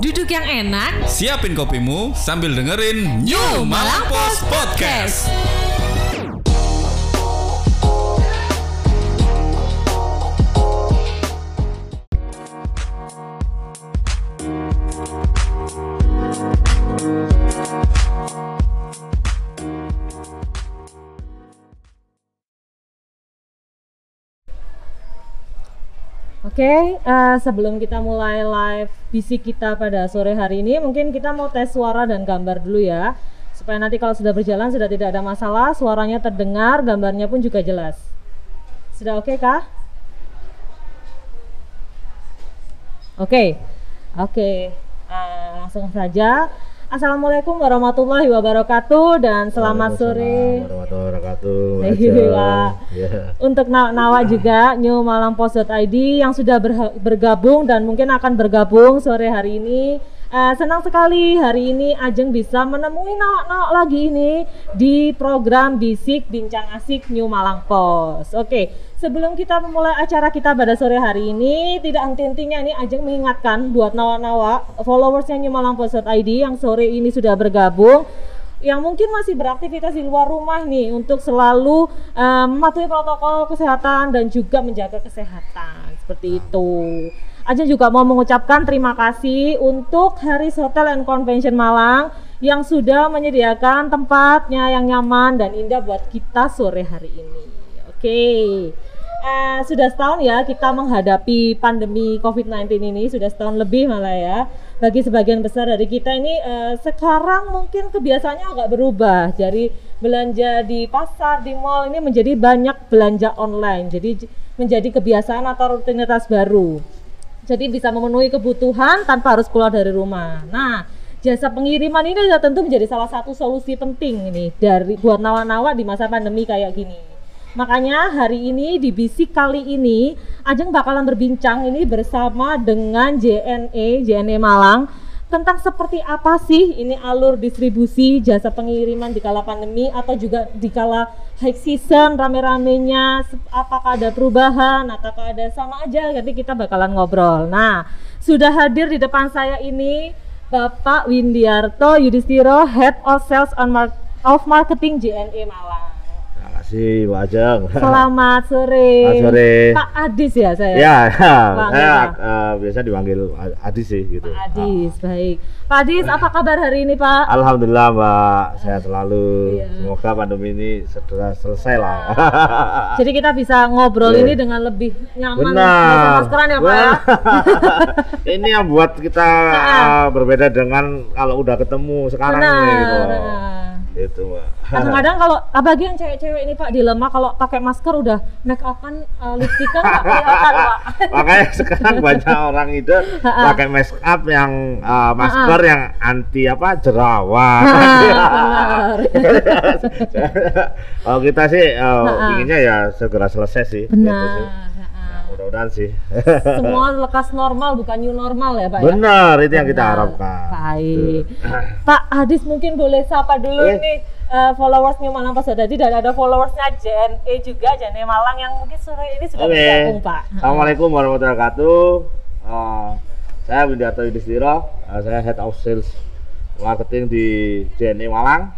Duduk yang enak, Siapin kopimu sambil dengerin New Malang Post Podcast. Oke, eh, sebelum kita mulai live bisik kita pada sore hari ini, mungkin kita mau tes suara dan gambar dulu ya, supaya nanti kalau sudah berjalan sudah tidak ada masalah, suaranya terdengar, gambarnya pun juga jelas. Sudah oke kah? Oke, oke, Eh, langsung saja. Assalamualaikum warahmatullahi wabarakatuh dan selamat sore. Warahmatullahi wabarakatuh. Iya. Ajeng. Ya. untuk na- Nawa juga New Malang Post.id yang sudah bergabung dan mungkin akan bergabung sore hari ini. Eh, senang sekali hari ini Ajeng bisa menemui Nawak-nawak lagi ini di program Bisik Bincang Asik New Malang Post. Oke, sebelum kita memulai acara kita pada sore hari ini, tidak henti-hentinya ini Ajeng mengingatkan buat Nawak-nawak followersnya New Malang Post.id yang sore ini sudah bergabung yang mungkin masih beraktivitas di luar rumah nih untuk selalu eh, mematuhi protokol kesehatan dan juga menjaga kesehatan seperti itu. Aja juga mau mengucapkan terima kasih untuk Haris Hotel and Convention Malang yang sudah menyediakan tempatnya yang nyaman dan indah buat kita sore hari ini. Oke. Eh, sudah setahun ya kita menghadapi pandemi COVID-19 ini sudah setahun lebih malah ya. Bagi sebagian besar dari kita ini eh, sekarang mungkin kebiasaannya agak berubah. Jadi belanja di pasar, di mall ini menjadi banyak belanja online. Jadi menjadi kebiasaan atau rutinitas baru. Jadi bisa memenuhi kebutuhan tanpa harus keluar dari rumah. Nah, jasa pengiriman ini tentu menjadi salah satu solusi penting ini dari buat nawa-nawa di masa pandemi kayak gini. Makanya hari ini di Bisik kali ini Ajeng bakalan berbincang ini bersama dengan JNE, JNE Malang tentang seperti apa sih ini alur distribusi jasa pengiriman di kala pandemi atau juga di kala high season rame-ramenya apakah ada perubahan ataukah ada sama aja nanti kita bakalan ngobrol. Nah sudah hadir di depan saya ini Bapak Windiarto Yudhistiro Head of Sales on Mar- of Marketing JNE Malang kasih Pak Ajeng. Selamat sore. Selamat sore. Pak Adis ya saya. Ya, ya. Saya Pak. eh, biasa dipanggil Adi sih gitu. Pak Adis, baik. Pak Adis, apa kabar hari ini Pak? Alhamdulillah Mbak, sehat selalu. Iya. Semoga pandemi ini segera selesai lah. Jadi kita bisa ngobrol Iya. ini dengan lebih nyaman. Benar. maskeran ya Pak ya. ini yang buat kita eh, berbeda dengan kalau udah ketemu sekarang Benar. nih gitu. benar. Itu Mbak. Kadang-kadang kalau apalagi yang cewek-cewek ini Pak dilema kalau pakai masker udah make upan uh, lipstikan nggak kelihatan Pak. Makanya sekarang banyak orang itu pakai make up yang uh, masker yang anti apa jerawat. Kalau kita sih uh, inginnya ya segera selesai sih. Gitu Benar. sih. Mudah-mudahan sih. Semua lekas normal bukan new normal ya Pak ya. Benar, itu yang kita Benar. harapkan. Baik. Pak Hadis mungkin boleh sapa dulu Eh. nih eh, followers New Malang Pas Tadi dan ada followersnya JNE juga JNE Malang yang mungkin sore ini sudah Oke. bergabung Pak. Assalamualaikum warahmatullahi wabarakatuh. Uh, saya Windiarto Yudhistiro, uh, saya Head of Sales Marketing di JNE Malang.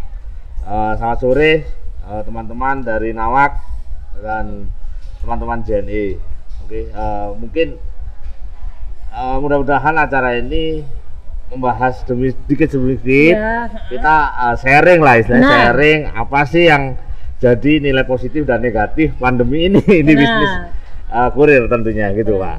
Uh, selamat sore uh, teman-teman dari Nawak dan teman-teman JNE. Oke, uh, mungkin uh, mudah-mudahan acara ini membahas demi sedikit demi sedikit Ya, kita uh, sharing lah istilahnya Benar. sharing apa sih yang jadi nilai positif dan negatif pandemi ini di Benar. bisnis uh, kurir tentunya gitu pak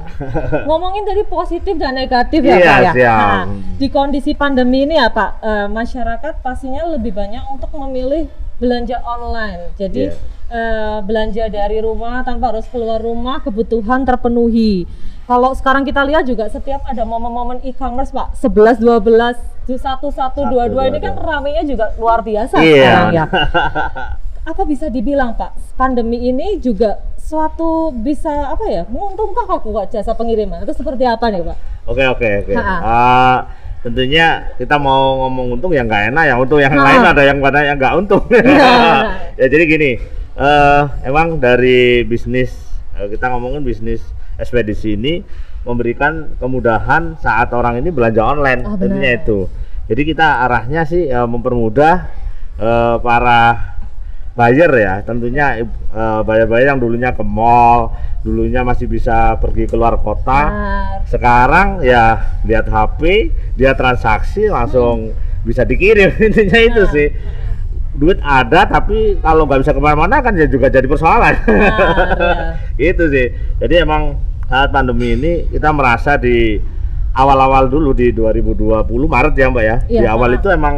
Ngomongin tadi positif dan negatif ya Iya, Pak ya. siap. Nah, di kondisi pandemi ini ya Pak, eh, masyarakat pastinya lebih banyak untuk memilih belanja online. Jadi Iya. Eh, belanja dari rumah tanpa harus keluar rumah, kebutuhan terpenuhi. Kalau sekarang kita lihat juga setiap ada momen-momen e-commerce Pak, 11 12 11 12 ini kan ramenya juga luar biasa Iya. sekarang ya. Apa bisa dibilang Pak, pandemi ini juga suatu bisa apa ya menguntungkan aku buat jasa pengiriman itu seperti apa nih Pak? oke oke oke Ha-ha. Uh, tentunya kita mau ngomong untung yang nggak enak ya untuk yang Ha. lain ada yang pada yang nggak untung ya jadi gini eh emang dari bisnis eh, kita ngomongin bisnis ekspedisi ini memberikan kemudahan saat orang ini belanja online Ah, tentunya itu. Jadi kita arahnya sih eh, mempermudah eh, para buyer ya, tentunya eh, buyer-buyer yang dulunya ke mall, dulunya masih bisa pergi keluar kota. Benar. Sekarang ya lihat HP, dia transaksi langsung bisa dikirim intinya itu Nah, sih. Duit ada tapi kalau nggak bisa ke mana-mana kan ya juga jadi persoalan. Nah, itu sih. Jadi emang saat pandemi ini kita merasa di awal-awal dulu di 2020 Maret ya Mbak ya. Iya, di awal Pak. itu emang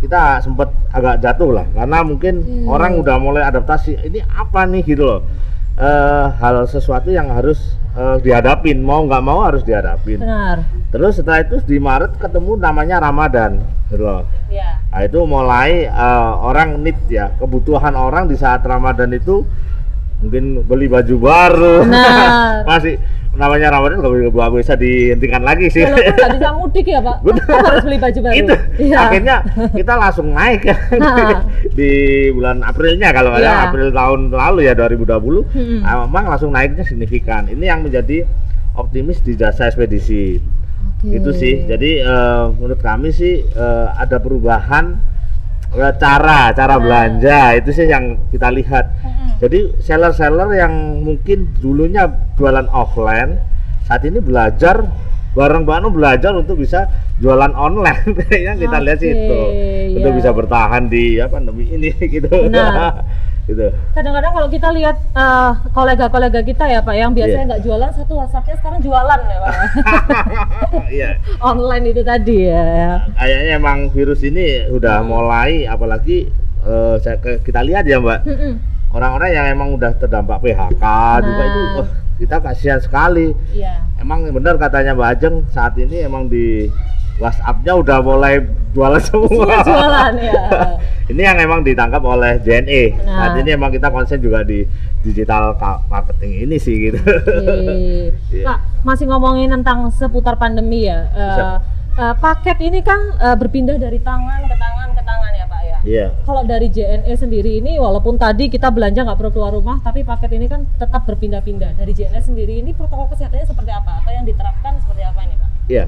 kita sempat agak jatuh lah karena mungkin Hmm. orang udah mulai adaptasi. Ini apa nih gitu loh. Eh, hal sesuatu yang harus eh, dihadapin mau nggak mau harus dihadapin. Benar. Terus setelah itu di Maret ketemu namanya Ramadan, gitu loh. Ya. Nah, itu mulai eh, orang need ya, kebutuhan orang di saat Ramadan itu mungkin beli baju baru. Masih namanya Ramadan nggak nggak bisa dihentikan lagi sih. Walaupun nggak bisa mudik ya Pak, harus beli baju baru. itu Iya. akhirnya kita langsung naik Ha. di bulan Aprilnya kalau Iya. April tahun lalu ya 2020 Mm-mm. ah, memang langsung naiknya signifikan ini yang menjadi optimis di jasa ekspedisi Oke. itu sih jadi eh, menurut kami sih eh, ada perubahan eh, cara cara Nah. belanja itu sih yang kita lihat jadi seller-seller yang mungkin dulunya jualan offline saat ini belajar bareng-bareng belajar untuk bisa jualan online yang kita lihat sih itu untuk iya. bisa bertahan di apa pandemi ini gitu Benar. gitu Kadang-kadang kalau kita lihat eh, kolega-kolega kita ya Pak, yang biasanya Iya. nggak jualan satu WhatsAppnya sekarang jualan ya Pak. iya Online itu tadi ya. ya. kayaknya emang virus ini udah mulai apalagi saya ke- kita lihat ya mbak Mm-mm. Orang-orang yang emang udah terdampak PHK juga itu Nah. wah, kita kasihan sekali Iya. emang benar katanya Mbak Ajeng saat ini emang di WhatsApp-nya udah mulai jualan semua. Jualan ya. ini yang emang ditangkap oleh JNE. Nah. Saat ini emang kita konsen juga di digital marketing ini sih gitu. Oke. Iya. Nah, masih ngomongin tentang seputar pandemi ya. Bisa. eh, paket ini kan eh, berpindah dari tangan ke tangan Iya. Kalau dari JNE sendiri ini, walaupun tadi kita belanja nggak perlu keluar rumah, tapi paket ini kan tetap berpindah-pindah. Dari JNE sendiri ini protokol kesehatannya seperti apa? Atau yang diterapkan seperti apa ini Pak? Iya.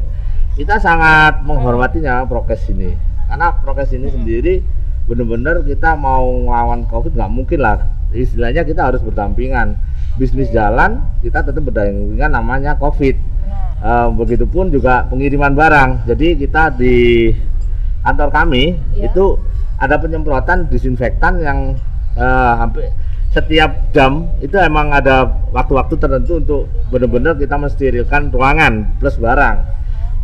Kita sangat menghormatinya prokes ini. Karena prokes ini sendiri benar-benar kita mau ngelawan Covid nggak mungkin lah. Istilahnya kita harus berdampingan. Bisnis jalan, kita tetap berdampingan namanya Covid. Benar. Eh, begitupun juga pengiriman barang. Jadi kita di kantor kami Iya. itu ada penyemprotan disinfektan yang eh, hampir setiap jam itu emang ada waktu-waktu tertentu untuk benar-benar kita mensterilkan ruangan plus barang.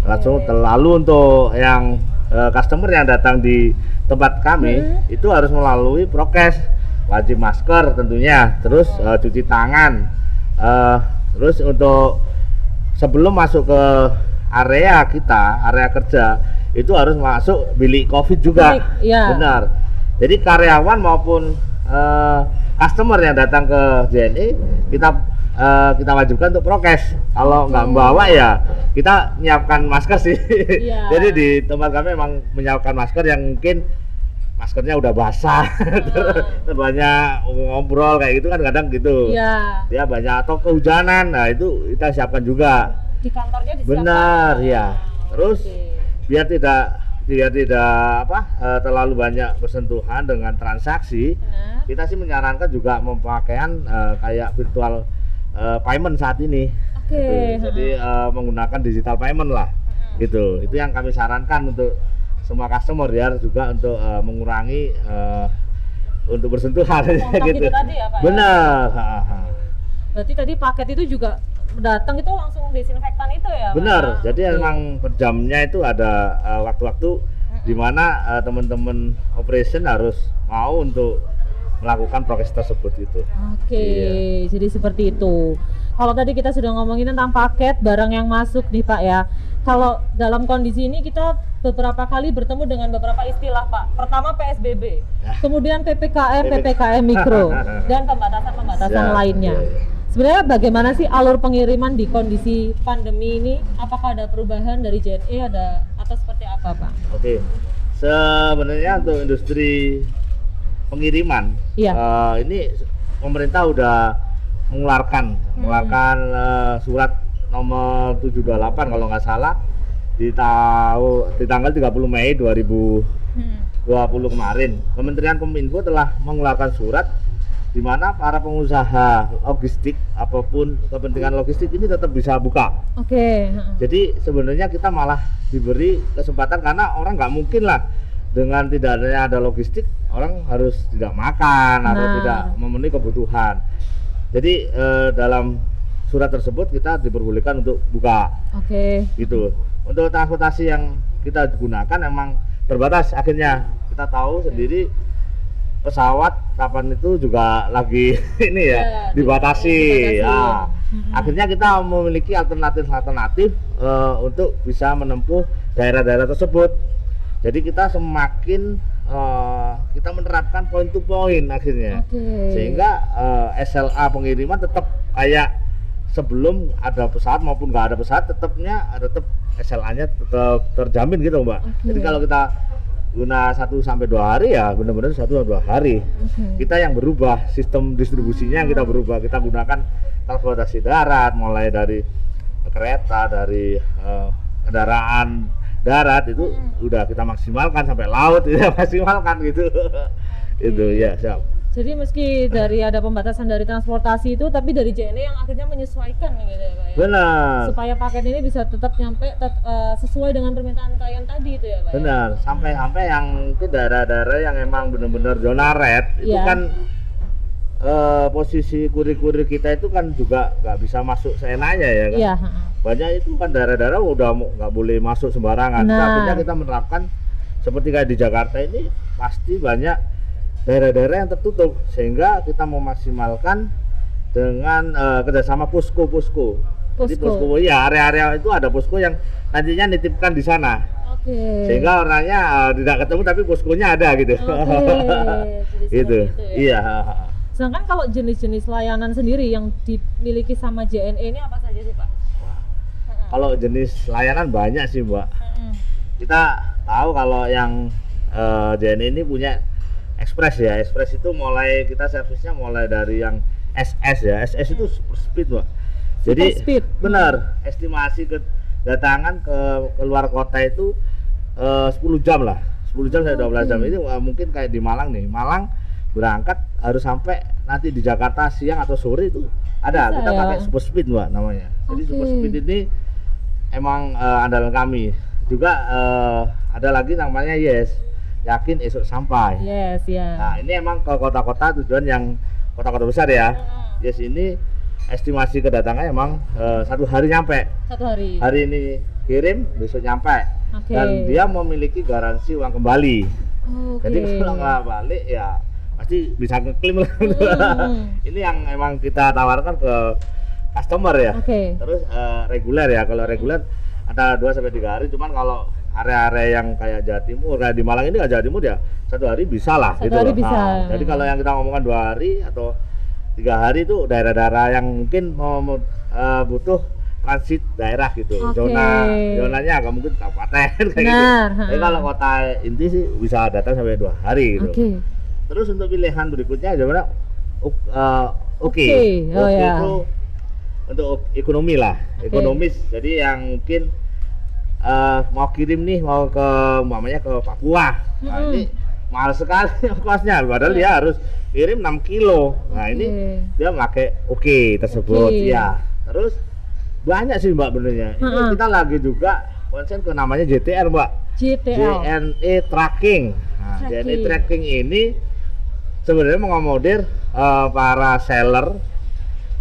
Langsung terlalu untuk yang eh, customer yang datang di tempat kami Hmm. itu harus melalui prokes wajib masker tentunya terus eh, cuci tangan eh, terus untuk sebelum masuk ke area kita area kerja itu harus masuk bilik covid juga. Bilik, iya. benar. Jadi karyawan maupun eh, customer yang datang ke JNE kita eh, kita wajibkan untuk prokes. Kalau nggak membawa ya kita menyiapkan masker sih. Iya. jadi di tempat kami memang menyiapkan masker yang mungkin maskernya udah basah. Terus banyak ngobrol kayak gitu kan kadang gitu. Iya. ya banyak atau kehujanan. Nah itu kita siapkan juga. Di kantornya disiapkan. benar ya terus Oke. Biar tidak biar tidak apa eh, terlalu banyak bersentuhan dengan transaksi Benar. kita sih menyarankan juga pemakaian eh, kayak virtual eh, payment saat ini Oke. Gitu. jadi eh, menggunakan digital payment lah gitu itu yang kami sarankan untuk semua customer ya juga untuk eh, mengurangi eh, untuk bersentuhan gitu itu tadi ya, Pak, ya? benar ha. Berarti tadi paket itu juga datang itu langsung disinfektan itu ya? Benar, Ah, jadi oke. emang per jamnya itu ada eh, waktu-waktu di mana eh, teman-teman operation harus mau untuk melakukan prokes tersebut gitu. Oke, Iya. jadi seperti itu. Kalau tadi kita sudah ngomongin tentang paket barang yang masuk nih Pak ya. Kalau dalam kondisi ini kita beberapa kali bertemu dengan beberapa istilah Pak. Pertama PSBB, Ya. kemudian PPKM, PPKM mikro, dan pembatasan-pembatasan Ya, lainnya. iya, iya. Sebenarnya bagaimana sih alur pengiriman di kondisi pandemi ini? Apakah ada perubahan dari JNE ada atau seperti apa Pak? Oke, sebenarnya untuk industri pengiriman, Iya. eh, ini pemerintah udah mengeluarkan mengeluarkan eh, surat nomor 728 kalau nggak salah di tahu di tanggal 30 Mei 2020 Hmm. kemarin Kementerian Kominfo telah mengeluarkan surat di mana para pengusaha logistik apa pun kepentingan logistik ini tetap bisa buka. Oke. heeh. Jadi sebenarnya kita malah diberi kesempatan karena orang nggak mungkin lah dengan tidak adanya ada logistik orang harus tidak makan atau Nah. tidak memenuhi kebutuhan. Jadi eh, dalam surat tersebut kita diperbolehkan untuk buka Oke. gitu. Untuk transportasi yang kita gunakan emang terbatas akhirnya kita tahu sendiri pesawat kapan itu juga lagi ini ya Ya, dibatasi. dibatasi. Mm-mm. akhirnya kita memiliki alternatif-alternatif eh, untuk bisa menempuh daerah-daerah tersebut. Jadi kita semakin eh, kita menerapkan point to point akhirnya, Oke. sehingga eh, SLA pengiriman tetap kayak sebelum ada pesawat maupun nggak ada pesawat tetapnya tetap SLA-nya tetap terjamin gitu mbak. Oke. Jadi kalau kita guna satu sampai dua hari ya benar-benar satu sampai dua hari. Oke. kita yang berubah sistem distribusinya yang kita berubah. Kita gunakan transportasi darat mulai dari kereta dari eh, kendaraan darat itu udah kita maksimalkan sampai laut kita maksimalkan gitu. Itu ya siap Jadi meski dari ada pembatasan dari transportasi itu, tapi dari JNE yang akhirnya menyesuaikan gitu ya Pak ya. benar Supaya paket ini bisa tetap nyampe tet- eh, sesuai dengan permintaan klien tadi itu ya Pak ya. benar sampai-sampai yang itu daerah-daerah yang emang benar-benar zona red itu Iya. kan eh, posisi kurir-kurir kita itu kan juga nggak bisa masuk seenaknya ya kan heeh. banyak itu kan daerah-daerah udah nggak boleh masuk sembarangan. Nah. Akhirnya kita menerapkan seperti kayak di Jakarta ini pasti banyak daerah-daerah yang tertutup sehingga kita memaksimalkan dengan eh, kerjasama posko-posko. Jadi Posko. ya area-area itu ada posko yang nantinya nitipkan di sana Oke. sehingga orangnya eh, tidak ketemu tapi poskonya ada gitu. Seperti gitu. itu ya. Iya. Sedangkan kalau jenis-jenis layanan sendiri yang dimiliki sama JNE ini apa saja sih Pak? Kalau jenis layanan banyak sih, Mbak. Heeh. kita tahu kalau yang eh, JNE ini punya Express ya Express itu mulai kita servisnya mulai dari yang SS ya. SS itu super speed Mbak. Jadi Super speed. benar estimasi kedatangan ke keluar kota itu eh, 10 jam lah. 10 jam sampai 12 jam. Oke. ini wah, mungkin kayak di Malang nih. Malang berangkat harus sampai nanti di Jakarta siang atau sore itu ada. Bisa kita ya? pakai super speed Mbak namanya. Jadi super Oke. speed ini emang eh, andalan kami. Juga eh, ada lagi namanya yes yakin esok sampai Yes, ya. nah ini emang ke kota-kota tujuan yang kota-kota besar ya Heeh. yes ini estimasi kedatangannya emang eh, satu hari nyampe Satu hari. hari ini kirim besok nyampe Oke. dan dia memiliki garansi uang kembali Oke. jadi kalau nggak balik ya pasti bisa ngeklaim lah Hmm. ini yang emang kita tawarkan ke customer ya Oke. terus eh, reguler ya kalau reguler antara 2 sampai tiga hari cuman kalau area-area yang kayak Jawa Timur kayak di Malang ini kayak Jawa Timur ya satu hari bisa lah Satu gitu hari loh. bisa. Nah, jadi kalau yang kita ngomongkan dua hari atau tiga hari itu daerah-daerah yang mungkin mau eh, butuh transit daerah gitu Oke. zona zonanya agak mungkin kabupaten kayak gitu Benar, tapi ha. kalau kota inti sih bisa datang sampai dua hari gitu Oke. Terus untuk pilihan berikutnya? Uk- eh, Oke. Oke, oh ya. itu untuk ekonomi lah, Oke. ekonomis. Jadi yang mungkin eh, mau kirim nih mau ke umpamanya ke Papua. Nah, Mm-mm. ini mahal sekali ongkosnya padahal dia harus kirim 6 kilo. Nah, ini Oke. dia pakai oke tersebut Oke. ya. Terus banyak sih Mbak benernya. Ini Mm-mm. kita lagi juga konsen ke namanya JTR, Mbak. JTL. JNE Tracking. Nah, Tracking. JNE Tracking ini sebenarnya mengakomodir eh, para seller.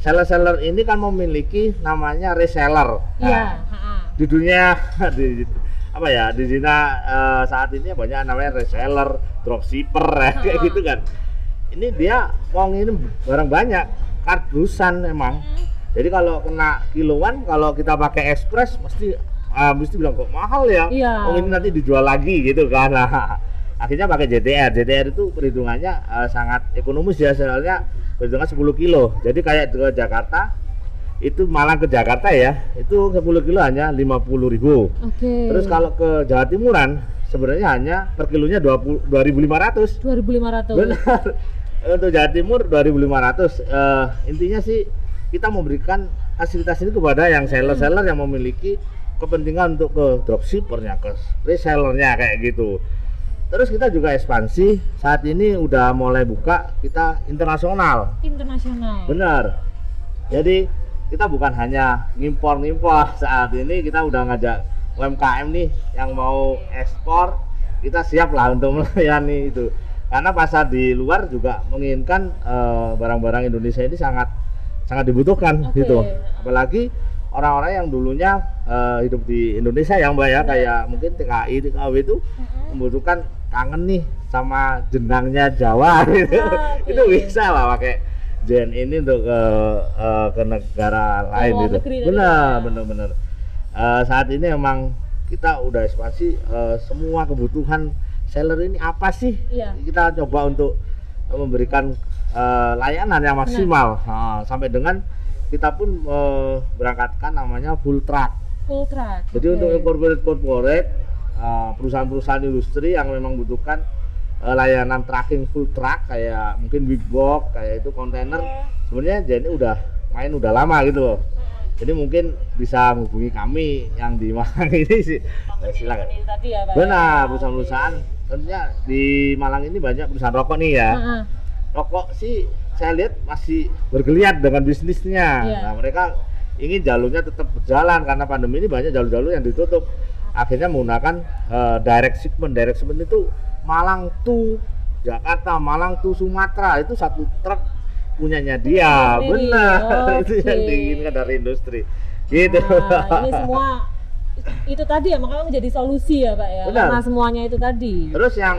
Seller-seller ini kan memiliki namanya reseller. Iya. Nah, di dunia di apa ya di Cina eh, saat ini banyak namanya reseller, dropshipper ya, kayak gitu kan. Ini dia mau ngirim barang banyak, kardusan emang. Jadi kalau kena kiloan, kalau kita pakai express mesti ah, mesti bilang kok mahal ya. Iya. Oh ini nanti dijual lagi gitu kan. Nah, akhirnya pakai JTR. JTR itu perhitungannya eh, sangat ekonomis ya soalnya perhitungan 10 kilo. Jadi kayak ke Jakarta itu Malang ke Jakarta ya, itu 10 kilo hanya 50.000 ribu. Oke. Terus kalau ke Jawa Timuran sebenarnya hanya per kilonya 20 2.500. 2500. Benar. Untuk Jawa Timur 2.500. Eh, intinya sih kita memberikan fasilitas ini kepada yang seller-seller yang memiliki kepentingan untuk ke dropshippernya, ke resellernya kayak gitu. Terus kita juga ekspansi. Saat ini udah mulai buka kita internasional. Internasional. Benar. Jadi kita bukan hanya ngimpor-ngimpor. Saat ini kita udah ngajak UMKM nih yang mau ekspor, kita siap lah untuk melayani itu. Karena pasar di luar juga menginginkan eh, barang-barang Indonesia ini sangat sangat dibutuhkan Oke. gitu. Apalagi orang-orang yang dulunya eh, hidup di Indonesia yang mbak ya kayak mungkin TKI, TKW itu Mm-mm. membutuhkan kangen nih sama jenangnya Jawa gitu. Ah, oke. itu bisa lah pakai Jen ini untuk ke eh, ke negara lain gitu. tadi Benar, ya. benar, benar. Eh, saat ini emang kita udah ekspansi eh, semua kebutuhan seller ini apa sih? Iya. Kita coba untuk memberikan eh, layanan yang maksimal Nah, sampai dengan kita pun eh, berangkatkan namanya full truck. Full truck. Jadi Oke. untuk corporate corporate uh, perusahaan-perusahaan industri yang memang membutuhkan uh, layanan tracking full truck kayak mungkin big box kayak itu kontainer sebenarnya jadi udah main udah lama gitu loh. Jadi mungkin bisa menghubungi kami yang di Malang ini sih. Eh, silakan. Ya, Pak. Benar, perusahaan-perusahaan tentunya di Malang ini banyak perusahaan rokok nih ya rokok sih saya lihat masih bergeliat dengan bisnisnya. Iya. Nah, mereka ingin jalurnya tetap berjalan karena pandemi ini banyak jalur-jalur yang ditutup. Akhirnya menggunakan eh, direct shipment. Direct shipment itu Malang to Jakarta, Malang to Sumatera itu satu truk punyanya dia. Sendiri. Benar. itu yang diinginkan dari industri. Gitu. Nah, ini semua itu tadi ya makanya menjadi solusi ya pak ya Benar. karena semuanya itu tadi Terus yang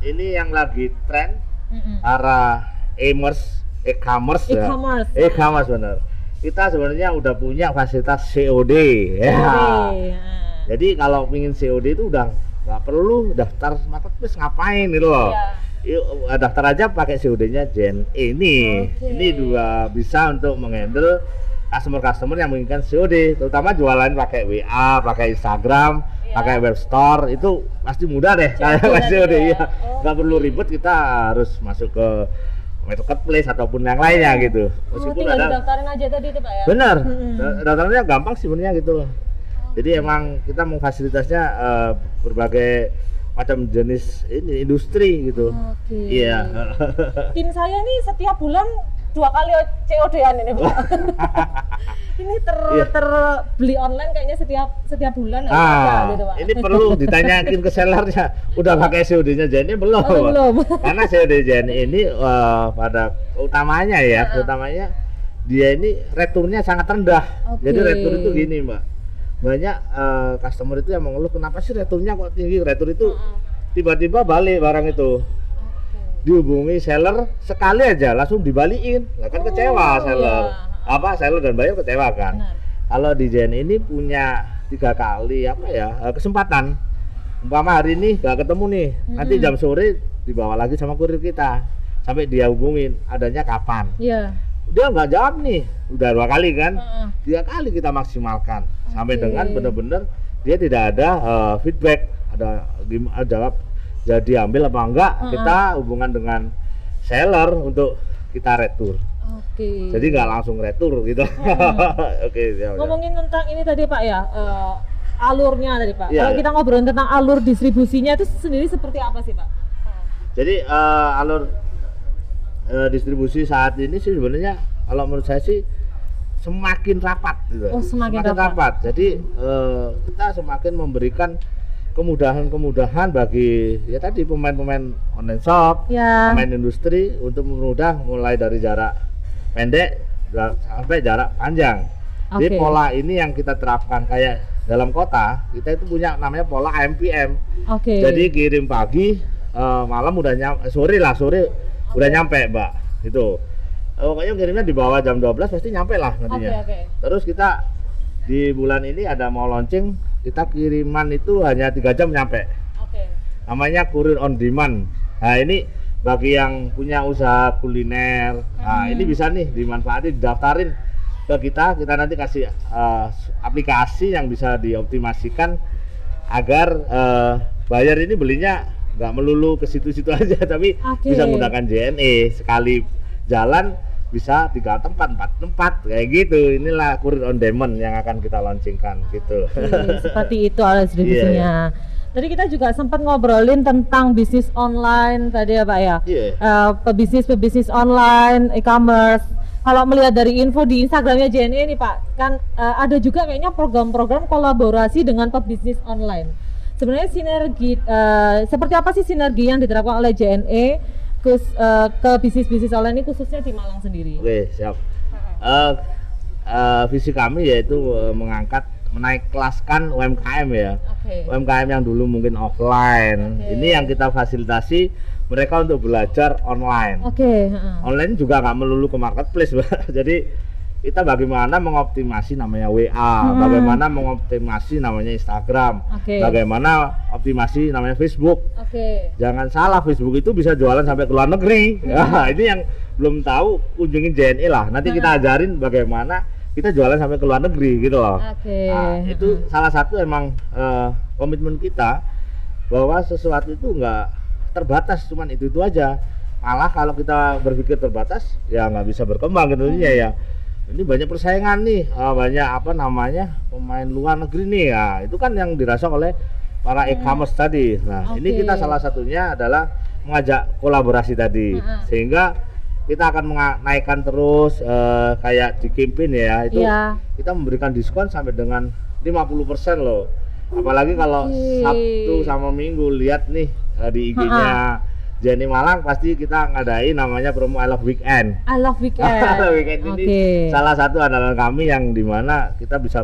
ini yang lagi tren Mm-mm. arah e-commerce, e-commerce ya. e-commerce E-commerce benar. Kita sebenarnya udah punya fasilitas COD ya. Oke, nah. Jadi kalau ingin COD itu udah nggak perlu daftar marketplace ngapain gitu loh. Iya. Yuk eh, daftar aja pakai COD-nya Gen E ini. Oke. Ini juga bisa untuk menghandle customer-customer yang menginginkan COD, terutama jualan pakai WA, pakai Instagram, Iya. pakai web store itu pasti mudah deh kayak COD ya. Nggak perlu ribet kita harus masuk ke marketplace ataupun yang lainnya gitu. oh, Meskipun tinggal ada didaftarin aja tadi itu pak ya Benar. Da- Daftarnya gampang sih sebenarnya gitu loh. Jadi emang kita memfasilitasnya eh, berbagai macam jenis ini industri gitu. oke Iya. tim saya nih setiap bulan dua kali COD-an ini pak ini ter Iya. terbeli online kayaknya setiap setiap bulan ah, ada gitu pak ini perlu ditanyakin ke sellernya udah pakai COD-nya Jenny belum? Oh, belum. Karena COD Jenny ini eh, pada utamanya ya, utamanya dia ini returnnya sangat rendah. Oke. Jadi retur itu gini, Mbak. Banyak eh, customer itu yang mengeluh kenapa sih returnnya kok tinggi? Retur itu tiba-tiba balik barang itu. Dihubungi seller sekali aja langsung dibalikin. Lah kan Oh, kecewa seller. iya. Apa seller dan buyer kecewa kan? Benar. Kalau di Jen ini punya tiga kali apa ya eh, kesempatan. Umpama hari ini nggak ketemu nih, nanti Mm-mm. jam sore dibawa lagi sama kurir kita sampai dia hubungin adanya kapan. Iya Dia nggak jawab nih, udah dua kali kan? Heeh. Tiga kali kita maksimalkan sampai Oke. dengan benar-benar dia tidak ada eh, feedback, ada eh, jawab jadi ambil apa enggak, Mm-mm. kita hubungan dengan seller untuk kita retur. Oke. Jadi nggak langsung retur gitu. Oke, ya, ya. ngomongin tentang ini tadi Pak ya, eh, alurnya tadi Pak. Iya, Kalau iya. kita ngobrolin tentang alur distribusinya itu sendiri seperti apa sih Pak? Jadi eh, alur eh, distribusi saat ini sih sebenarnya kalau menurut saya sih semakin rapat gitu. Oh, semakin rapat. Jadi eh, kita semakin memberikan kemudahan-kemudahan bagi ya tadi pemain-pemain online shop, Ya. pemain industri untuk memudah mulai dari jarak pendek sampai jarak panjang. Jadi Oke. pola ini yang kita terapkan kayak dalam kota kita itu punya namanya pola AMPM. Oke. Jadi kirim pagi, eh, malam udah nyampe, sore lah sore udah nyampe, Mbak. Itu. Eh, pokoknya kirimnya di bawah jam 12 pasti nyampe lah nantinya. oke. Terus kita di bulan ini ada mau launching, kita kiriman itu hanya tiga jam nyampe. Oke. Namanya kurir on demand. Nah ini bagi yang punya usaha kuliner, nah Hmm. ini bisa nih dimanfaatin, daftarin ke kita, kita nanti kasih eh, aplikasi yang bisa dioptimasikan agar eh, buyer ini belinya nggak melulu ke situ-situ aja, tapi Oke. bisa menggunakan JNE sekali jalan bisa tiga tempat, empat tempat kayak gitu. Inilah kurir on demand yang akan kita launchingkan gitu. Seperti itu alat distribusinya. Iya, Tadi kita juga sempat ngobrolin tentang bisnis online tadi ya Pak ya. Iya. Eh, pebisnis pebisnis online, e-commerce. Kalau melihat dari info di Instagramnya JNE nih Pak, kan eh, ada juga kayaknya program-program kolaborasi dengan pebisnis online. Sebenarnya sinergi eh, seperti apa sih sinergi yang diterapkan oleh JNE kus, eh, ke bisnis-bisnis online ini khususnya di Malang sendiri? Oke, siap. Eh, eh, visi kami yaitu eh, mengangkat menaik kelaskan UMKM ya. Oke. UMKM yang dulu mungkin offline. Oke. Ini yang kita fasilitasi mereka untuk belajar online. Oke, heeh. Online juga nggak melulu ke marketplace, Mbak. Jadi kita bagaimana mengoptimasi namanya WA, Hmm. bagaimana mengoptimasi namanya Instagram, Oke. bagaimana optimasi namanya Facebook. Oke. Jangan salah Facebook itu bisa jualan sampai ke luar negeri. Nah, ini yang belum tahu kunjungin JNE lah. Nanti kita ajarin bagaimana kita jualan sampai ke luar negeri gitu loh. Oke. Nah, itu salah satu emang eh, komitmen kita bahwa sesuatu itu enggak terbatas cuman itu itu aja. Malah kalau kita berpikir terbatas ya nggak bisa berkembang gitu ya ya. Ini banyak persaingan nih, eh, banyak apa namanya pemain luar negeri nih ya. Itu kan yang dirasakan oleh para e-commerce tadi. Nah, ini Oke. kita salah satunya adalah mengajak kolaborasi tadi, Mm-mm. sehingga kita akan menaikkan terus eh, kayak di campaign ya itu Iya. kita memberikan diskon sampai dengan 50% loh. Apalagi kalau Oke. Sabtu sama Minggu lihat nih eh, di IG-nya Jenny Malang pasti kita ngadain namanya promo I Love Weekend. I love weekend. Weekend ini Oke. salah satu andalan kami yang di mana kita bisa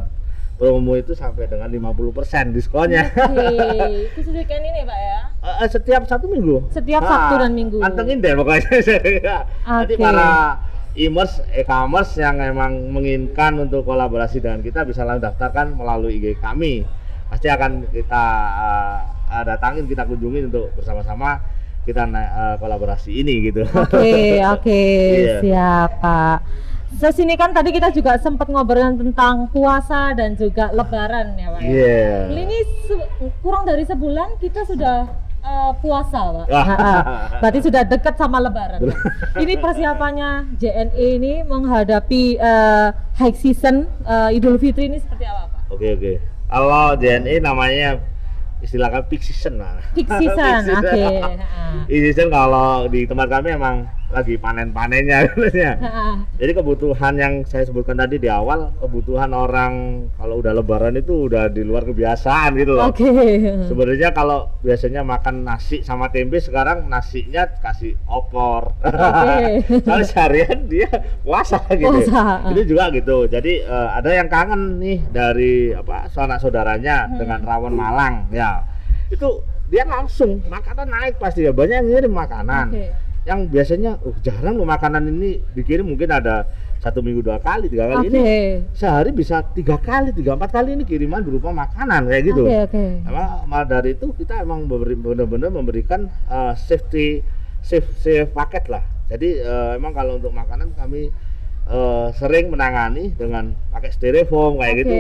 promo itu sampai dengan 50% diskonnya. Oke, khusus weekend ini Pak ya? Eh, setiap satu minggu. Setiap Ah, Sabtu dan Minggu. Pantengin deh pokoknya. Nanti Oke. para e-commerce, e-commerce yang emang menginginkan untuk kolaborasi dengan kita bisa langsung daftarkan melalui IG kami. Pasti akan kita eh, datangin, kita kunjungi untuk bersama-sama kita eh, kolaborasi ini gitu. Oke, oke, Iya. siap Pak. Sesini kan tadi kita juga sempat ngobrolin tentang puasa dan juga lebaran ya Pak ya? Iya. Ini se- kurang dari sebulan kita sudah eh, puasa Pak. Ha-ha. Berarti sudah dekat sama lebaran. ini persiapannya JNE ini menghadapi eh, high season eh, Idul Fitri ini seperti apa Pak? Oke oke. Kalau JNE namanya istilahkan peak season lah. Peak season, oke. Peak season kalau di tempat kami emang lagi panen-panennya. Jadi kebutuhan yang saya sebutkan tadi di awal, kebutuhan orang kalau udah lebaran itu udah di luar kebiasaan gitu loh. Oke. Sebenarnya kalau biasanya makan nasi sama tempe sekarang nasinya kasih opor. Oke. Soalnya seharian dia puasa gitu. Puasa, Itu juga gitu. Jadi eh, ada yang kangen nih dari apa sanak saudaranya Hmm. dengan rawon Malang ya. Itu dia langsung makanan naik pasti ya banyak yang ngirim makanan Oke. Yang biasanya uh, jarang loh makanan ini dikirim mungkin ada satu minggu dua kali tiga kali Oke. ini sehari bisa tiga kali tiga empat kali ini kiriman berupa makanan kayak gitu Oke, oke. emang dari itu kita emang benar-benar memberikan uh, safety safe safe paket lah jadi uh, emang kalau untuk makanan kami uh, sering menangani dengan pakai styrofoam kayak Oke. gitu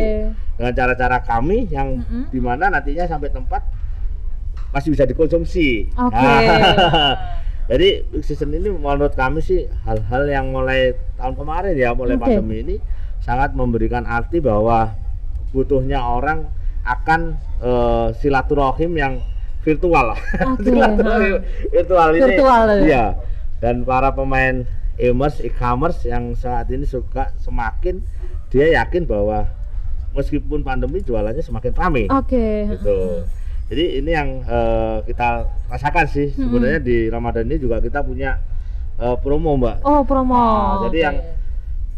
dengan cara-cara kami yang Mm-mm. di mana nantinya sampai tempat masih bisa dikonsumsi Oke. Nah, jadi season ini menurut kami sih hal-hal yang mulai tahun kemarin ya mulai Oke. pandemi ini sangat memberikan arti bahwa butuhnya orang akan eh, silaturahim yang virtual lah. Oke, silaturahim virtual ini. Virtual, ya. Iya. Dan para pemain e-commerce, e-commerce yang saat ini suka semakin dia yakin bahwa meskipun pandemi jualannya semakin ramai Oke. gitu. Jadi ini yang eh, kita rasakan sih Hmm. sebenarnya di Ramadan ini juga kita punya eh, promo mbak. Oh, promo. Nah, jadi yang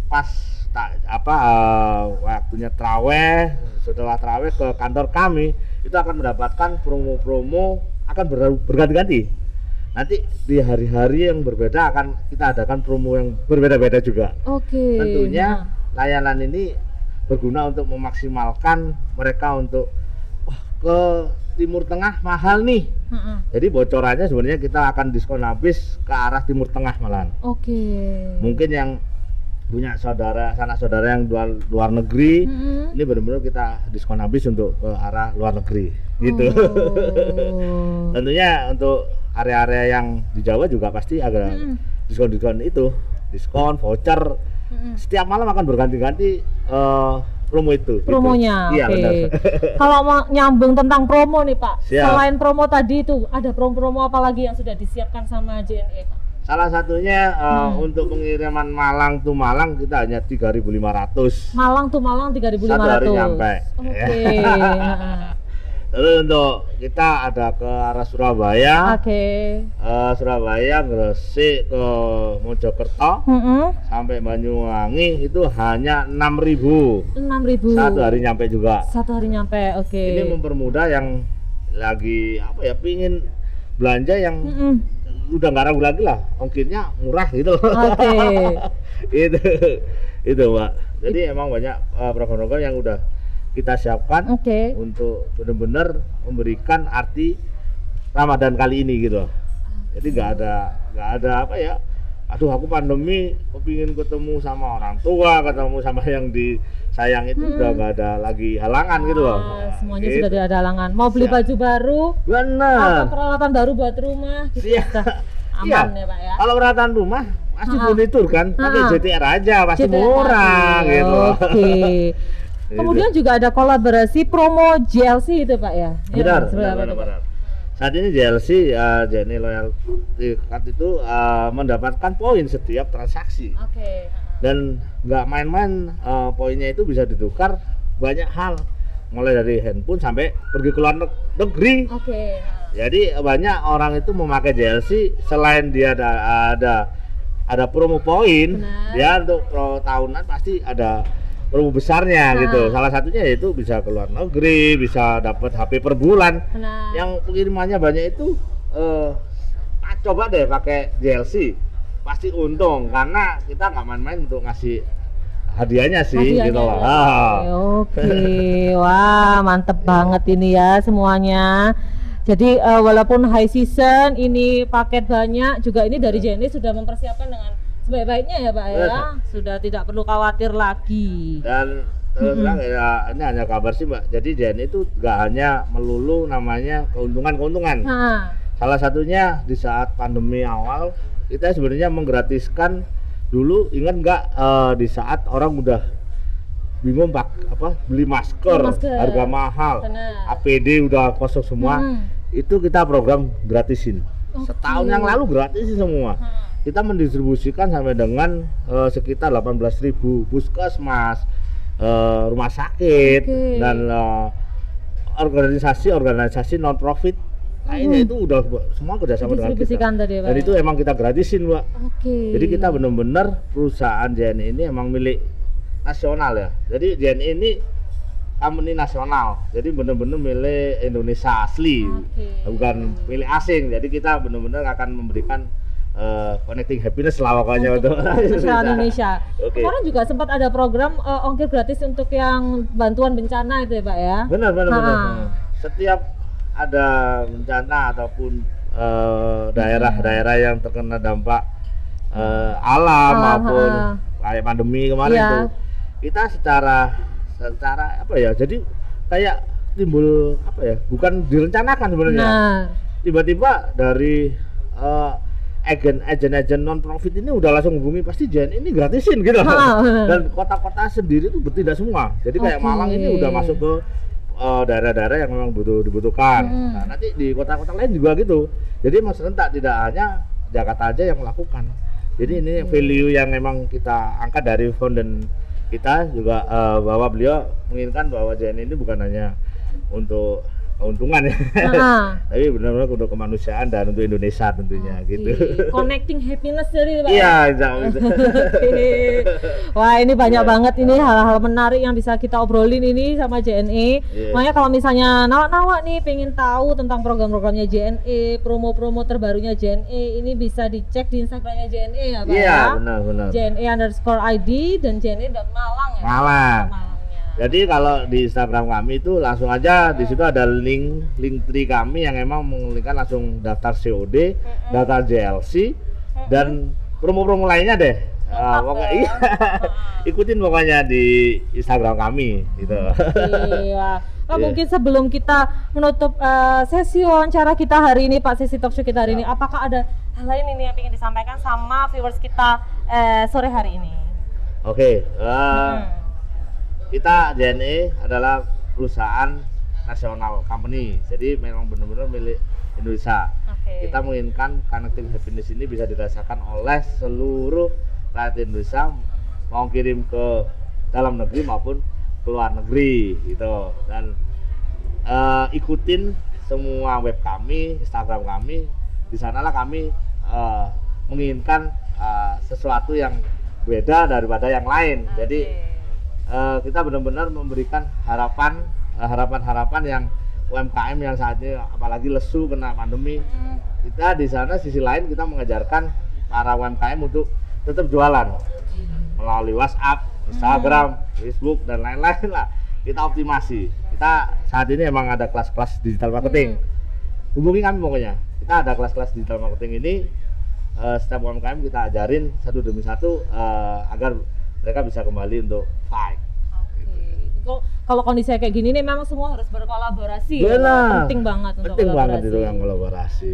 pas tak apa eh, waktunya traweh setelah traweh ke kantor kami itu akan mendapatkan promo-promo akan ber- berganti-ganti. Nanti di hari-hari yang berbeda akan kita adakan promo yang berbeda-beda juga. Oke. Tentunya layanan ini berguna untuk memaksimalkan mereka untuk wah ke Timur Tengah mahal nih. Nah, heeh. Jadi bocorannya sebenarnya kita akan diskon habis ke arah Timur Tengah malahan. Oke. Mungkin yang punya saudara, sanak saudara yang luar, luar negeri, Mm-mm. ini benar-benar kita diskon habis untuk ke arah luar negeri, gitu. Oh. Tentunya untuk area-area yang di Jawa juga pasti ada Mm-mm. diskon-diskon itu diskon, voucher. Setiap malam akan berganti-ganti eh, promo itu. gitu. promonya. Iya Oke. benar. Kalau mau nyambung tentang promo nih Pak, Siap. selain promo tadi itu ada promo-promo apa lagi yang sudah disiapkan sama JNE Pak? Salah satunya eh, Hmm. untuk pengiriman Malang to Malang kita hanya 3.500. Malang tuh Malang 3.500. Satu hari nyampe. Oke. Ya. Terus untuk kita ada ke arah Surabaya, Oke. eh, Surabaya, Gresik ke Mojokerto Heeh. sampai Banyuwangi itu hanya 6.000 6.000. satu hari nyampe juga. Satu hari nyampe. Oke. Ini mempermudah yang lagi apa ya pingin belanja yang Mm-mm. udah nggak ragu lagi lah ongkirnya murah gitu Oke. itu itu mbak jadi emang banyak eh, program-program yang udah kita siapkan Oke. untuk benar-benar memberikan arti Ramadan kali ini gitu jadi nggak ada nggak ada apa ya aduh aku pandemi kepingin ketemu sama orang tua ketemu sama yang disayang itu udah nggak ada lagi halangan gitu loh Ah, semuanya Gitu. sudah ada halangan. Mau beli Siap. baju baru, benar peralatan baru buat rumah, gitu Iya. sudah Iya. aman ya Pak ya. kalau peralatan rumah pasti Ah. furnitur kan pakai Ah. JTR aja pasti JTR murah gitu Oke. Gitu. Kemudian juga ada kolaborasi promo GLC itu Pak ya. Ya, benar, seperti benar, benar, benar. Saat ini JLC, uh, Jenny Loyalty Card itu uh, mendapatkan poin setiap transaksi Oke. dan nggak main-main uh, poinnya itu bisa ditukar banyak hal mulai dari handphone sampai pergi ke luar neg- negeri. Oke. Jadi banyak orang itu memakai JLC selain dia ada ada ada promo poin, dia untuk pro tahunan pasti ada promo besarnya Nah. gitu. Salah satunya yaitu bisa ke luar negeri, bisa dapat HP per bulan. Benar. Yang pengirimannya banyak itu eh ah, coba deh pakai JLC. Pasti untung karena kita nggak main-main untuk ngasih hadiahnya sih Hadiahnya gitu loh. ya. Ah. Oke, wah mantep banget ini ya semuanya. Jadi eh, walaupun high season ini paket banyak, juga ini dari Jenny sudah mempersiapkan dengan sebaik-baiknya ya Pak ya. Sudah tidak perlu khawatir lagi. dan terus terang ya ini hanya kabar sih mbak jadi Jen itu nggak hanya melulu namanya keuntungan-keuntungan salah satunya di saat pandemi awal kita sebenarnya menggratiskan dulu ingat nggak eh, di saat orang udah bingung pak apa beli masker, Beli masker. harga mahal Benar. APD udah kosong semua Hmm. itu kita program gratisin setahun yang lalu gratisin semua kita mendistribusikan sampai dengan eh, sekitar 18.000 puskesmas, eh, rumah sakit Oke. dan eh, organisasi-organisasi non profit lainnya itu udah semua kerjasama dengan kita. tadi ya Pak. Dan ya? itu emang kita gratisin, Mbak. Oke. Jadi kita benar-benar perusahaan JNI ini emang milik nasional ya. Jadi JNI ini company nasional. Jadi benar-benar milik Indonesia asli, Oke. bukan milik asing. Jadi kita benar-benar akan memberikan eh, connecting happiness lah pokoknya untuk masyarakat Indonesia. Oke. Kemarin juga sempat ada program eh, ongkir gratis untuk yang bantuan bencana itu ya Pak ya. Benar, benar, Ha. benar. Setiap ada bencana ataupun eh, daerah-daerah yang terkena dampak eh, alam Alam, maupun ha. kayak pandemi kemarin Iya. tuh, kita secara secara apa ya? Jadi kayak timbul apa ya? Bukan direncanakan sebenarnya. Nah, Tiba-tiba dari eh, agen agen-agen non profit ini udah langsung hubungi pasti jen ini gratisin gitu Ha. dan kota-kota sendiri tuh bertindak semua jadi kayak Oke. Malang ini udah masuk ke eh, daerah-daerah yang memang butuh dibutuhkan Mm. nah nanti di kota-kota lain juga gitu jadi mas rentak tidak hanya Jakarta aja yang melakukan jadi ini value yang memang kita angkat dari fountain kita juga eh, bahwa beliau menginginkan bahwa JN ini bukan hanya untuk keuntungan ya nah. tapi benar-benar untuk kemanusiaan dan untuk Indonesia tentunya gitu Oke. Connecting happiness jadi Pak. ya? iya. Oke. Wah ini banyak banget ini hal-hal menarik yang bisa kita obrolin ini sama JNE. Iya. Makanya kalau misalnya nawak-nawak nih pengen tahu tentang program-programnya JNE, promo-promo terbarunya JNE, ini bisa dicek di Instagramnya JNE ya Pak iya ya. benar benar JNE underscore ID dan JNE Malang ya. Malang. Malangnya. Jadi kalau di Instagram kami itu langsung aja di situ ada link link tree kami yang emang mengelikkan langsung daftar COD, daftar JLC dan promo-promo lainnya deh. Ah, pokoknya iya. Ikutin pokoknya di Instagram kami gitu. Iya. Pak Iya. mungkin sebelum kita menutup eh, sesi wawancara kita hari ini Pak sesi talk show kita hari ini apakah ada hal lain ini yang ingin disampaikan sama viewers kita eh, sore hari ini Oke, eh, Hmm. Kita JNE adalah perusahaan nasional company, jadi memang benar-benar milik Indonesia. Oke. Kita menginginkan connecting happiness ini bisa dirasakan oleh seluruh rakyat Indonesia mau kirim ke dalam negeri maupun ke luar negeri gitu dan eh, ikutin semua web kami, Instagram kami, di sanalah kami eh, menginginkan eh, sesuatu yang beda daripada yang lain. Jadi eh, kita benar-benar memberikan harapan eh, harapan-harapan yang UMKM yang saat ini apalagi lesu kena pandemi. Hmm. kita di sana sisi lain kita mengajarkan para UMKM untuk tetap jualan melalui WhatsApp, Instagram, Facebook dan lain-lain lah. Kita optimasi. Kita saat ini emang ada kelas-kelas digital marketing. Hubungi kami pokoknya. Kita ada kelas-kelas digital marketing ini eh, setiap UMKM kita ajarin satu demi satu eh, agar mereka bisa kembali untuk fight Kok kalau kondisinya kayak gini nih memang semua harus berkolaborasi. ya. Benar. Penting banget untuk penting banget itu yang kolaborasi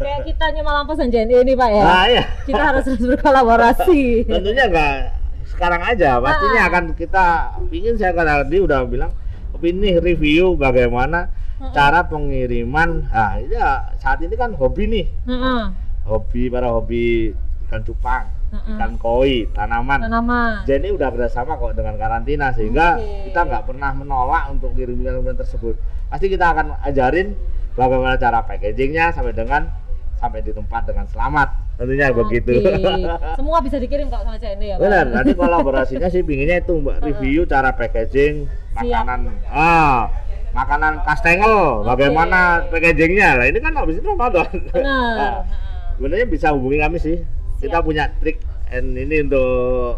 Kayak kita Malang Pos dan JNE ini Pak ya. nah ya Kita harus terus berkolaborasi. tentunya enggak sekarang aja pastinya Ah. akan kita pingin saya kan tadi udah bilang ini review bagaimana cara pengiriman nah ya, saat ini kan hobi nih Heeh. hobi para hobi ikan cupang Ikan koi tanaman. Tanaman. jadi udah bersama kok dengan karantina sehingga Oke. kita nggak pernah menolak untuk kirim-kiriman tersebut. Pasti kita akan ajarin bagaimana cara packagingnya sampai dengan sampai di tempat dengan selamat. Tentunya begitu. Oke. Semua bisa dikirim kok sama JNE ya Pak. Benar, nanti kolaborasinya sih pinginnya itu Mbak. Review cara packaging makanan. Ah makanan kastengel bagaimana packagingnya? Lah ini kan habis itu Ramadan. Benar. Nah, sebenarnya bisa hubungi kami sih kita Siap. punya trik and ini untuk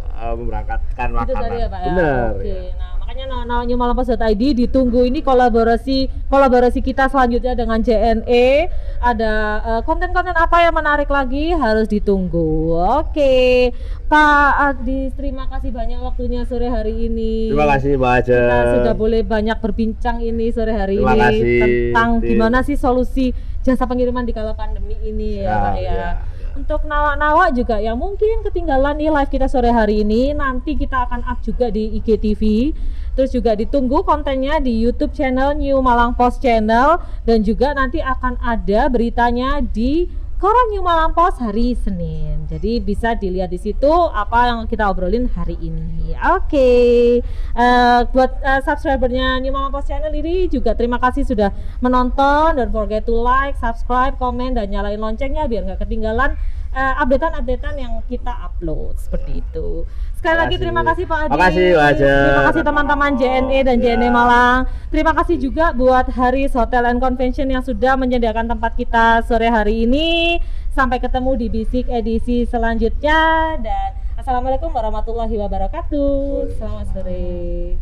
uh, memberangkatkan Itu makanan tadi ya Pak ya. benar Oke. ya. Nah, makanya New Malampos.id ditunggu ini kolaborasi kolaborasi kita selanjutnya dengan JNE. Ada eh, konten-konten apa yang menarik lagi harus ditunggu. Oke. Pak Adi, terima kasih banyak waktunya sore hari ini. terima kasih Mbak Aja Kita sudah boleh banyak berbincang ini sore hari Terima ini kasih, tentang Tim. gimana sih solusi jasa pengiriman di kala pandemi ini ya, Ya, Pak ya. ya, ya. Untuk nawa-nawa juga yang mungkin ketinggalan nih live kita sore hari ini nanti kita akan up juga di IGTV. Terus juga ditunggu kontennya di YouTube channel New Malang Post Channel dan juga nanti akan ada beritanya di Koran New Malang Post hari Senin. Jadi bisa dilihat di situ apa yang kita obrolin hari ini. Oke. Eh, buat eh, subscribernya New Malang Post Channel ini juga terima kasih sudah menonton. Don't forget to like, subscribe, komen dan nyalain loncengnya biar nggak ketinggalan eh, updatean-updatean yang kita upload seperti itu. Sekali lagi terima kasih Pak Adi. Makasih, Aja. Terima kasih teman-teman JNE dan JNE Malang. Terima kasih juga buat Haris Hotel and Convention yang sudah menyediakan tempat kita sore hari ini. Sampai ketemu di Bisik edisi selanjutnya dan Assalamualaikum warahmatullahi wabarakatuh. Selamat sore.